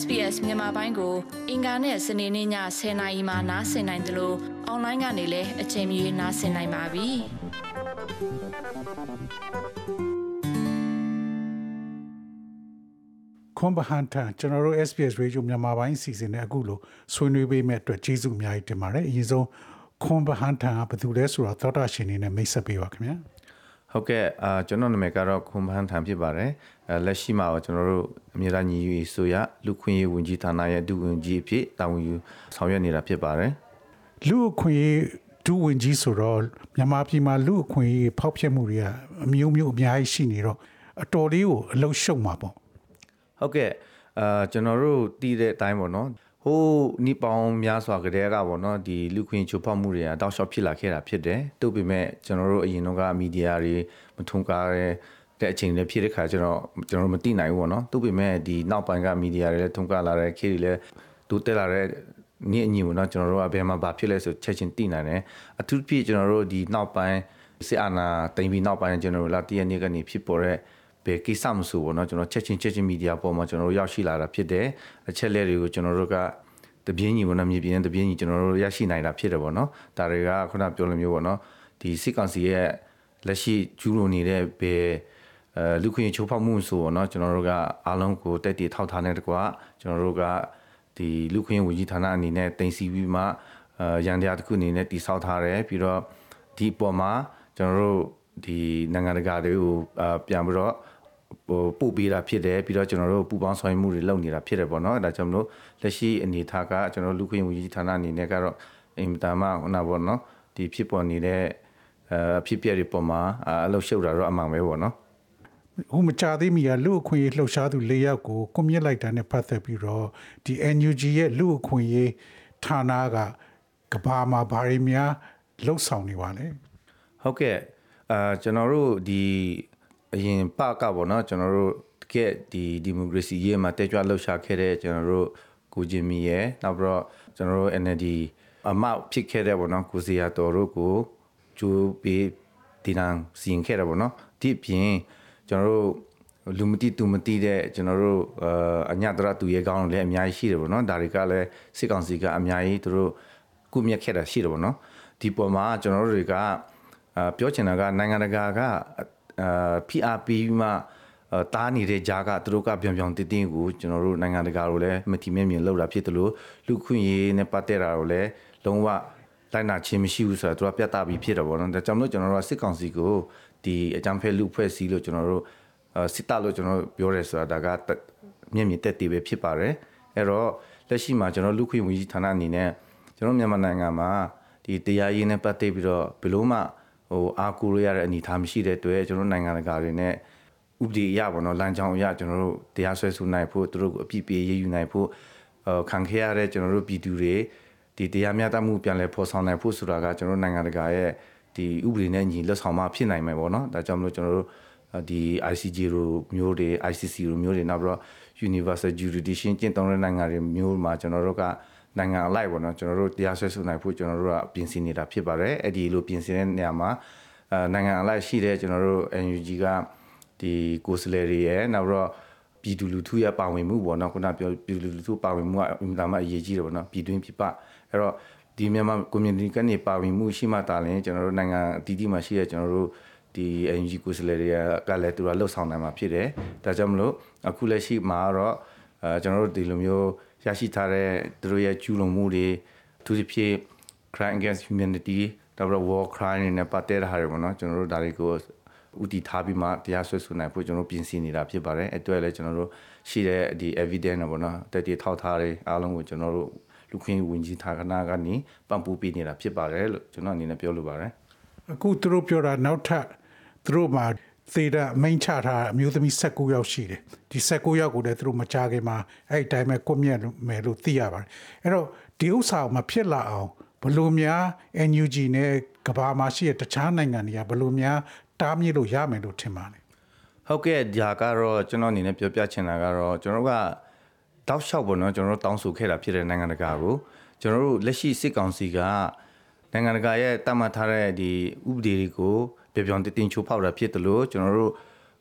SBS မြန်မာပိုင်းကို အင်ကာနဲ့စနေနေ့ည10:00နာရီမှနားဆင်နိုင်တယ်လို့အွန်လိုင်းကနေလည်းအချိန်မီနားဆင်နိုင်ပါပြီ။ခွန်ဘဟန်ထန်ကျွန်တော်တို့ SPS Radio မြန်မာပိုင်းစီစဉ်တဲ့အခုလိုဆွေးနွေးပေးမဲ့အတွက်ကျေးဇူးအများကြီးတင်ပါတယ်အရင်ဆုံးခွန်ဘဟန်ထန်ကဘယ်သူလဲဆိုတော့သောတာရှင်နေနဲ့မိတ်ဆက်ပေးပါခင်ဗျာ ဟုတ်ကဲ့အာကျွန်တော်နာမည်ကတော့ခွန်မဟန်ထန်ဖြစ်ပါတယ်အဲလက်ရှိမှာတော့ကျွန်တော်တို့အမြဲတမ်းညီယူရေးဆိုရလူခွင့်ရေးဝန်ကြီးဌာနရဲ့ဒုဝန်ကြီးအဖြစ်တာဝန်ယူဆောင်ရွက်နေတာဖြစ်ပါတယ်လူအခွင့်အရေးဒုဝန်ကြီးဆိုတော့မြန်မာပြည်မှာလူအခွင့်အရေးဖောက်ဖျက်မှုတွေကအမျိုးမျိုးအများကြီးရှိနေတော့အတော်လေးကိုအလုံးရှုံမှာပေါ့ဟုတ်ကဲ့အာကျွန်တော်တို့တည်တဲ့အတိုင်းပေါ့နော် ဟိုးနိပေါင်းများစွာကတည်းကပေါ့နော်ဒီလူခွင့်ချိုးဖောက်မှုတွေကတောက်လျှောက်ဖြစ်လာခဲ့တာဖြစ်တယ်။သို့ပေမဲ့ကျွန်တော်တို့အရင်တော့ကမီဒီယာတွေမထုံကားတဲ့အချိန်တွေဖြစ်တဲ့ခါကျတော့ကျွန်တော်တို့မသိနိုင်ဘူးပေါ့နော်။သို့ပေမဲ့ဒီနောက်ပိုင်းကမီဒီယာတွေလည်းထုံကားလာတဲ့ခေတ်တွေလည်းတိုးတက်လာတဲ့နေ့အညီပေါ့နော်ကျွန်တော်တို့ကဘယ်မှာဘာဖြစ်လဲဆိုချက်ချင်းသိနိုင်တယ်။အထူးသဖြင့်ကျွန်တော်တို့ဒီနောက်ပိုင်းစစ်အာဏာသိမ်းပြီးနောက်ပိုင်းကျွန်တော်တို့လာတည့်ရနေ့ကနေဖြစ်ပေါ်တဲ့ ဘယ်ကိစ္စမဆိုပေါ့နော်ကျွန်တော်ချက်ချင်းချက်ချင်းမီဒီယာပေါ်မှာကျွန်တော်တို့ရောက်ရှိလာတာဖြစ်တယ်အချက်လက်တွေကိုကျွန်တော်တို့ကတပြင်းညီပေါ့နော်မြေပြင်တပြင်းညီကျွန်တော်တို့ရရှိနိုင်တာဖြစ်တယ်ပေါ့နော်ဒါတွေကခုနပြောလိုမျိုးပေါ့နော်ဒီစစ်ကောင်စီရဲ့လက်ရှိကျူးလွန်နေတဲ့ဘယ်အဲလူခွင့်ချိုးဖောက်မှုဆိုပေါ့နော်ကျွန်တော်တို့ကအားလုံးကိုတက်တည်ထောက်ထားတဲ့တကွာကျွန်တော်တို့ကဒီလူခွင့်ဝန်ကြီးဌာနအနေနဲ့တင်စီပြီးမှအဲရန်တရားတစ်ခုအနေနဲ့တည်ဆောက်ထားတယ်ပြီးတော့ဒီအပေါ်မှာကျွန်တော်တို့ဒီနိုင်ငံတကာတွေကိုအာပြန်ပြီးတော့ ဟိုပို့ပေးတာဖြစ်တယ်ပြီးတော့ကျွန်တော်တို့ပူပေါင်းဆောင်ရွက်မှုတွေလုပ်နေတာဖြစ်တယ်ပေါ့နော်ဒါကြောင့်မလို့လက်ရှိအနေထားကကျွန်တော်တို့လူခွင့်ဝန်ကြီးဌာနအနေနဲ့ကတော့အင်တာမဟိုနာပေါ့နော်ဒီဖြစ်ပေါ်နေတဲ့အဲဖြစ်ပျက်တွေပေါ်မှာအာအလုပ်ရှုပ်တာတော့အမှန်ပဲပေါ့နော်ဟိုမကြသေးမီကလူအခွင့်အရေးလှုပ်ရှားသူ၄ယောက်ကိုကွန်မြစ်လိုက်တာနဲ့ပတ်သက်ပြီးတော့ဒီ NUG ရဲ့လူအခွင့်အရေးဌာနကကဘာမှာဘာတွေများလှုပ်ဆောင်နေပါလဲဟုတ်ကဲ့အာကျွန်တော်တို့ဒီ အရင်ပကပေါ့နော်ကျွန်တော်တို့တကယ်ဒီဒီမိုကရေစီရေးမှာတက်ကြွလှုပ်ရှားခဲ့တဲ့ကျွန်တော်တို့ကိုဂျင်မီရဲ့နောက်ပြီးတော့ကျွန်တော်တို့ NLD အမောက်ဖြစ်ခဲ့တဲ့ပေါ့နော်ကိုစီယာတော်တို့ကိုကျိုးပေးဒီနန်စီရင်ခဲ့တယ်ပေါ့နော်ဒီအပြင်ကျွန်တော်တို့လူမတိတူမတိတဲ့ကျွန်တော်တို့အညတရသူရဲကောင်းလည်းအများကြီးရှိတယ်ပေါ့နော်ဒါတွေကလည်းစစ်ကောင်စီကအများကြီးသူတို့ကုမြက်ခဲ့တာရှိတယ်ပေါ့နော်ဒီပေါ်မှာကျွန်တော်တို့တွေကအာပြောချင်တာကနိုင်ငံတကာက အာဖိအားပေးပြီးမှအာတားနေတဲ့ကြားကသူတို့ကပြောင်ပြောင်တင်းတင်းကိုကျွန်တော်တို့နိုင်ငံတကာကိုလည်းမတိမြဲမြင်လောက်တာဖြစ်တယ်လို့လူခွင့်ရေးနဲ့ပတ်သက်တာကိုလည်းလုံးဝလိုက်နာခြင်းမရှိဘူးဆိုတာသူကပြသပြီးဖြစ်တယ်ပေါ့နော်ဒါကြောင့်မလို့ကျွန်တော်တို့ကစစ်ကောင်စီကိုဒီအကြံဖဲလူဖွဲ့စည်းလို့ကျွန်တော်တို့အာစစ်တပ်လို့ကျွန်တော်တို့ပြောရဲဆိုတာဒါကမျက်မြင်တက်တည်ပဲဖြစ်ပါတယ်အဲ့တော့လက်ရှိမှာကျွန်တော်လူခွင့်ဝန်ကြီးဌာနအနေနဲ့ကျွန်တော်မြန်မာနိုင်ငံမှာဒီတရားရေးနဲ့ပတ်သက်ပြီးတော့ဘယ်လို့မှ ဟိုအာကူရရတဲ့အနေအထားမရှိတဲ့အတွက်ကျွန်တော်နိုင်ငံတကာတွေနဲ့ဥပဒေအရပေါ့နော်လမ်းကြောင်းအရကျွန်တော်တို့တရားစွဲဆိုနိုင်ဖို့သူတို့ကိုအပြစ်ပေးရေးယူနိုင်ဖို့အခံခဲ့ရတဲ့ကျွန်တော်တို့ပြည်သူတွေဒီတရားမျှတမှုပြန်လည်ဖော်ဆောင်နိုင်ဖို့ဆိုတာကကျွန်တော်တို့နိုင်ငံတကာရဲ့ဒီဥပဒေနဲ့ညီလက်ဆောင်မှဖြစ်နိုင်မယ်ပေါ့နော်ဒါကြောင့်မလို့ကျွန်တော်တို့ဒီ ICJ လိုမျိုးတွေ ICC လိုမျိုးတွေနောက်ပြီးတော့ Universal Jurisdiction ကျင့်သုံးတဲ့နိုင်ငံတွေမျိုးမှာကျွန်တော်တို့က နိုင်ငံအလိုက်ပေါ့နော်ကျွန်တော်တို့တရားစွဲဆိုနိုင်ဖို့ကျွန်တော်တို့ကပြင်ဆင်နေတာဖြစ်ပါတယ်အဲ့ဒီလိုပြင်ဆင်တဲ့နေရာမှာအဲနိုင်ငံအလိုက်ရှိတဲ့ကျွန်တော်တို့ NUG ကဒီကိုယ်စားလှယ်တွေရဲ့နောက်ပြီးတော့ပြည်သူလူထုရဲ့ပါဝင်မှုပေါ့နော်ခုနပြောပြည်သူလူထုပါဝင်မှုကအင်တာမအရေးကြီးတယ်ပေါ့နော်ပြည်တွင်းပြည်ပအဲ့တော့ဒီမြန်မာ community ကနေပါဝင်မှုရှိမှတာလည်းကျွန်တော်တို့နိုင်ငံအသီးသီးမှာရှိတဲ့ကျွန်တော်တို့ဒီ NG ကိုယ်စားလှယ်တွေကလည်းသူကလှုပ်ဆောင်နိုင်မှာဖြစ်တယ်ဒါကြောင့်မလို့အခုလက်ရှိမှာတော့အဲကျွန်တော်တို့ဒီလိုမျိုး ရရှိထားတဲ့သူတို့ရဲ့ကျူးလွန်မှုတွေအထူးသဖြင့် crime against humanity ဒါပေမဲ့ war crime တွေနဲ့ပတ်သက်တာတွေပေါ့နော်ကျွန်တော်တို့ဒါတွေကိုဥတီထားပြီးမှတရားစွဲဆိုနိုင်ဖို့ကျွန်တော်တို့ပြင်ဆင်နေတာဖြစ်ပါတယ်အဲ့အတွက်လည်းကျွန်တော်တို့ရှိတဲ့ဒီ evidence ပေါ့နော်တက်တည်ထောက်ထားတွေအားလုံးကိုကျွန်တော်တို့လူခွင့်ဝင်ကြီးဌာနကနေပံ့ပိုးပေးနေတာဖြစ်ပါတယ်လို့ကျွန်တော်အနေနဲ့ပြောလိုပါတယ်အခုသူတို့ပြောတာနောက်ထပ်သူတို့မှာ သေတာမိန်ချထားအမျိုးသမီး16ယောက်ရှိတယ်ဒီ16ယောက်ကိုလည်းသူတို့မကြခင်မှာအဲ့ဒီတိုင်းပဲကွပ်မြက်မယ်လို့သိရပါတယ်အဲ့တော့ဒီဥစ္စာကိုမဖြစ်လာအောင်ဘလို့များ NUG နဲ့ကဘာမှာရှိတဲ့တခြားနိုင်ငံတွေကဘလို့များတားမြစ်လို့ရမယ်လို့ထင်ပါလဲဟုတ်ကဲ့ဒါကတော့ကျွန်တော်အနေနဲ့ပြောပြချင်တာကတော့ကျွန်တော်တို့ကတောက်လျှောက်ပေါ့နော်ကျွန်တော်တို့တောင်းဆိုခဲ့တာဖြစ်တဲ့နိုင်ငံတကာကိုကျွန်တော်တို့လက်ရှိစစ်ကောင်စီကနိုင်ငံတကာရဲ့တတ်မှတ်ထားတဲ့ဒီဥပဒေတွေကို ပြောင်ပြောင်တင်းတင်းချိုးဖောက်တာဖြစ်တယ်လို့ကျွန်တော်တို့ဟ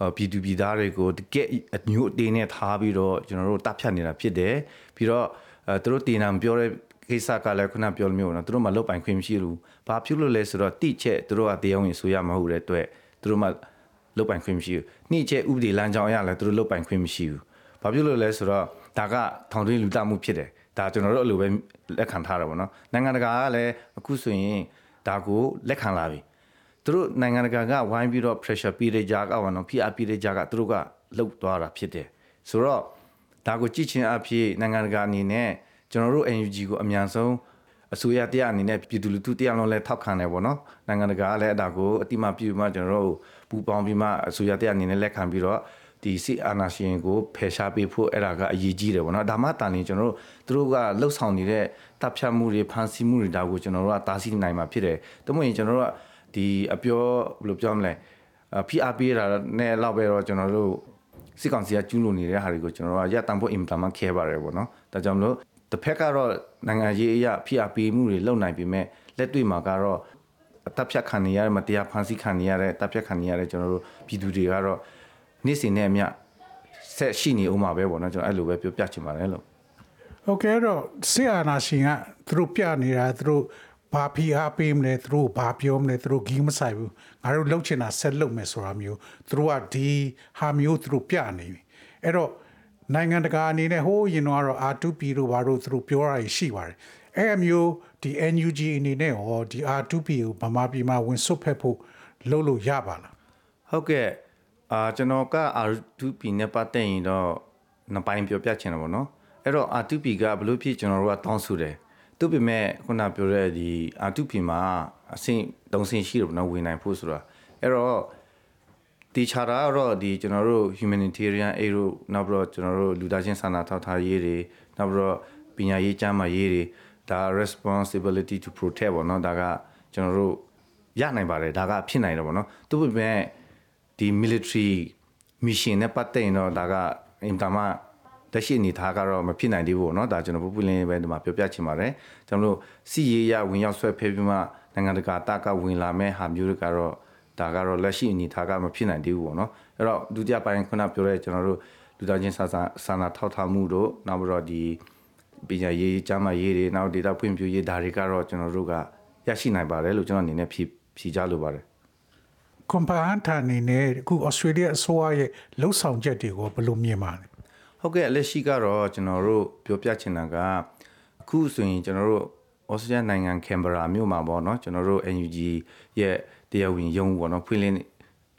အော်ပြည်သူပြည်သားတွေကိုတကယ်အမျိုးအသေးနဲ့ထားပြီးတော့ကျွန်တော်တို့တပ်ဖြတ်နေတာဖြစ်တယ်ပြီးတော့အဲသူတို့တင်နာမပြောတဲ့ကိစ္စကလည်းခုနပြောလို့မျိုးနော်သူတို့မှလုတ်ပိုင်ခွင့်မရှိဘူးဘာဖြစ်လို့လဲဆိုတော့တိချက်သူတို့ကတရားဝင်ဆိုရမဟုတ်တဲ့အတွက်သူတို့မှလုတ်ပိုင်ခွင့်မရှိဘူးနှိချက်ဥပဒေလမ်းကြောင်းအရလည်းသူတို့လုတ်ပိုင်ခွင့်မရှိဘူးဘာဖြစ်လို့လဲဆိုတော့ဒါကထောင်တွင်းလူတမှုဖြစ်တယ်ဒါကျွန်တော်တို့အလိုပဲလက်ခံထားတာပေါ့နော်နိုင်ငံတကာကလည်းအခုဆိုရင်ဒါကိုလက်ခံလာပြီ သူတို့နိုင်ငံတကာကဝိုင်းပြီးတော့ pressure ပေးတဲ့ကြားကပါနော်ဖိအားပေးတဲ့ကြားကသူတို့ကလှုပ်သွားတာဖြစ်တယ်ဆိုတော့ဒါကိုကြည့်ချင်းအဖြစ်နိုင်ငံတကာအနေနဲ့ကျွန်တော်တို့ NUG ကိုအမြန်ဆုံးအစိုးရတရားအနေနဲ့ပြည်သူလူထုတရားလုံးလဲထောက်ခံတယ်ပေါ့နော်နိုင်ငံတကာကလည်းအဒါကိုအတိမပြုမှကျွန်တော်တို့ပူပေါင်းပြီးမှအစိုးရတရားအနေနဲ့လက်ခံပြီးတော့ဒီစစ်အာဏာရှင်ကိုဖယ်ရှားပေးဖို့အဲ့ဒါကအရေးကြီးတယ်ပေါ့နော်ဒါမှတာနေကျွန်တော်တို့သူတို့ကလှုပ်ဆောင်နေတဲ့တပ်ဖြတ်မှုတွေဖမ်းဆီးမှုတွေဒါကိုကျွန်တော်တို့ကတားဆီးနိုင်မှာဖြစ်တယ်တမို့ရင်ကျွန်တော်တို့က ဒီအပြောဘယ်လိုပြောမလဲအဖိအားပေးတာနဲ့လောက်ပဲတော့ကျွန်တော်တို့စစ်ကောင်စီကကျူးလွန်နေတဲ့ဟာတွေကိုကျွန်တော်တို့ကရပ်တန့်ဖို့အင်တာမခဲပါတယ်ပေါ့နော်ဒါကြောင့်မလို့တစ်ဖက်ကတော့နိုင်ငံရေးအရာဖိအားပေးမှုတွေလုပ်နိုင်ပေမဲ့လက်တွေ့မှာကတော့အတပ်ဖြတ်ခံနေရတဲ့မတရားဖမ်းဆီးခံနေရတဲ့တပ်ဖြတ်ခံနေရတဲ့ကျွန်တော်တို့ပြည်သူတွေကတော့နေ့စဉ်နဲ့အမျှဆက်ရှိနေအောင်မှာပဲပေါ့နော်ကျွန်တော်အဲ့လိုပဲပြောပြချင်ပါတယ်လို့ဟုတ်ကဲ့တော့ဆီအာနာရှင်ကသူတို့ပြနေတာသူတို့ ဘာဖီအားပေးမလဲသူတို့ဘာပြောမလဲသူတို့ဂီးမဆိုင်ဘူးငါတို့လှုပ်ချင်တာဆက်လှုပ်မယ်ဆိုတာမျိုးသူတို့ကဒီဟာမျိုးသူတို့ပြနေပြီအဲ့တော့နိုင်ငံတကာအနေနဲ့ဟိုးရင်တော့ R2P တို့ဘာတို့သူတို့ပြောတာရှိပါတယ်အဲ့အမျိုးဒီ NUG အနေနဲ့ဟောဒီ R2P ကိုဗမာပြည်မှာဝင်ဆွတ်ဖက်ဖို့လှုပ်လို့ရပါလားဟုတ်ကဲ့အာကျွန်တော်က R2P နဲ့ပတ်သက်ရင်တော့နှစ်ပိုင်းပြောပြချင်တယ်ပေါ့နော်အဲ့တော့ R2P ကဘလို့ဖြစ်ကျွန်တော်တို့ကတောင်းဆိုတယ် သူပေမဲ့ခုနပြောတဲ့ဒီ R2P မှာအဆင့်၃ဆင့်ရှိတယ်ပေါ့နော်ဝင်နိုင်ဖို့ဆိုတာအဲ့တော့ဒီချာတာကတော့ဒီကျွန်တော်တို့ humanitarian aid တို့နောက်ပြီးတော့ကျွန်တော်တို့လူသားချင်းစာနာထောက်ထားရေးတွေနောက်ပြီးတော့ပညာရေးကျန်းမာရေးတွေဒါ responsibility to protect ပေါ့နော်ဒါကကျွန်တော်တို့ရနိုင်ပါတယ်ဒါကဖြစ်နိုင်တယ်ပေါ့နော်သူပေမဲ့ဒီ military mission နဲ့ပတ်သက်ရင်တော့ဒါကအင်တာမ တက်ရှိအနေထားကတော့မဖြစ်နိုင်သေးဘူးပေါ့နော်ဒါကျွန်တော်ပူပူလင်းပဲဒီမှာပြောပြချင်ပါတယ်ကျွန်တော်တို့စီရေးရဝင်ရောက်ဆွဲဖဲပြီးမှနိုင်ငံတကာတာကဝင်လာမဲ့ဟာမျိုးတွေကတော့ဒါကတော့လက်ရှိအနေထားကမဖြစ်နိုင်သေးဘူးပေါ့နော်အဲ့တော့ဒုတိယပိုင်းခုနပြောတဲ့ကျွန်တော်တို့လူသားချင်းစာစာစာနာထောက်ထားမှုတို့နောက်ပြီးတော့ဒီပညာရေးကျန်းမာရေးတွေနောက်ဒေတာဖွံ့ဖြိုးရေးဒါတွေကတော့ကျွန်တော်တို့ကရရှိနိုင်ပါတယ်လို့ကျွန်တော်အနေနဲ့ဖြည့်ဖြည့်ကြလိုပါတယ်ကွန်ပန်ထာအနေနဲ့အခုဩစတြေးလျအစိုးရရဲ့လှုပ်ဆောင်ချက်တွေကိုဘယ်လိုမြင်ပါလဲ ဟုတ်ကဲ့လက်ရှိကတော့ကျွန်တော်တို့ပြောပြချင်တာကအခုဆိုရင်ကျွန်တော်တို့ဩစတြေးလျနိုင်ငံကင်ဘရာမြို့မှာပေါ့နော်ကျွန်တော်တို့ NUG ရဲ့တရားဝင်ရုံးပေါ့နော်ဖွင့်လင်း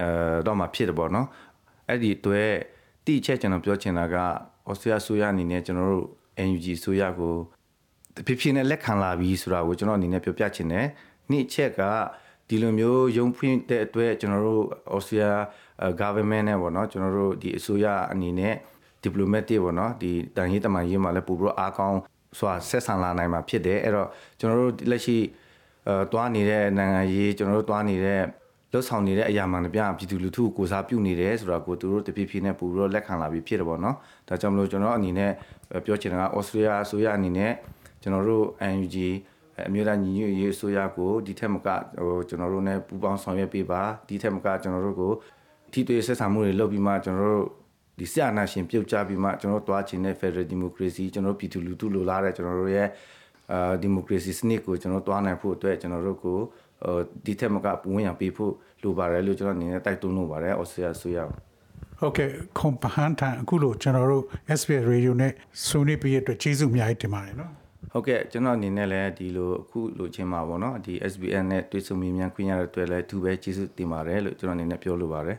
အဲတော့မှဖြစ်တယ်ပေါ့နော်အဲ့ဒီအတွက်တိချက်ကျွန်တော်ပြောချင်တာကဩစတြေးလျဆိုရအနေနဲ့ကျွန်တော်တို့ NUG ဆိုရကိုဖြစ်ဖြစ်နဲ့လက်ခံလာပြီဆိုတာကိုကျွန်တော်အနေနဲ့ပြောပြချင်တယ်နေ့ချက်ကဒီလိုမျိုးရုံးဖွင့်တဲ့အတွက်ကျွန်တော်တို့ဩစတြေးလျ government နဲ့ပေါ့နော်ကျွန်တော်တို့ဒီအစိုးရအနေနဲ့ diplomatic ပေါ့နော်ဒီတန်ရေးတမန်ရေးမှာလည်းပို့ပြီးတော့အားကောင်းစွာဆက်ဆံလာနိုင်မှာဖြစ်တယ်အဲ့တော့ကျွန်တော်တို့လက်ရှိအဲတွားနေတဲ့နိုင်ငံရေးကျွန်တော်တို့တွားနေတဲ့လှုပ်ဆောင်နေတဲ့အရာမှန်တပြပြည်သူလူထုကိုကိုစားပြုနေတယ်ဆိုတော့ကိုသူတို့တဖြည်းဖြည်းနဲ့ပို့ပြီးတော့လက်ခံလာပြီးဖြစ်တယ်ပေါ့နော်ဒါကြောင့်မလို့ကျွန်တော်အနေနဲ့ပြောချင်တာကဩစတြေးလျအစိုးရအနေနဲ့ကျွန်တော်တို့ NUG အမျိုးသားညီညွတ်ရေးအစိုးရကိုဒီထက်မကဟိုကျွန်တော်တို့ ਨੇ ပူးပေါင်းဆောင်ရွက်ပေးပါဒီထက်မကကျွန်တော်တို့ကိုထိတွေ့ဆက်ဆံမှုတွေလုပ်ပြီးမှကျွန်တော်တို့ ဒီဆရာနာရှင်ပြုတ်ကြပြီးမှကျွန်တော်တို့တွားချင်တဲ့ Federal Democracy ကျွန်တော်တို့ပြည်သူလူထုလိုလားတဲ့ကျွန်တော်တို့ရဲ့အာဒီမိုကရေစီစနစ်ကိုကျွန်တော်တွားနိုင်ဖို့အတွက်ကျွန်တော်တို့ကိုဒီထက်မကပူဝင်ရပေးဖို့လိုပါတယ်လို့ကျွန်တော်အနေနဲ့တိုက်တွန်းလို့ပါတယ်ဩစတြေးလျဆိုရအောင်ဟုတ်ကဲ့ကွန်ပန်ထာအခုလိုကျွန်တော်တို့ SBS Radio နဲ့ဆွေးနွေးပြီးရတဲ့ကျေးဇူးအများကြီးတင်ပါတယ်နော်ဟုတ်ကဲ့ကျွန်တော်အနေနဲ့လည်းဒီလိုအခုလိုချင်းမှာပေါ့နော်ဒီ SBN နဲ့တွေ့ဆုံမြင်မြန်ခွင့်ရတဲ့အတွက်လည်းသူပဲကျေးဇူးတင်ပါတယ်လို့ကျွန်တော်အနေနဲ့ပြောလိုပါတယ်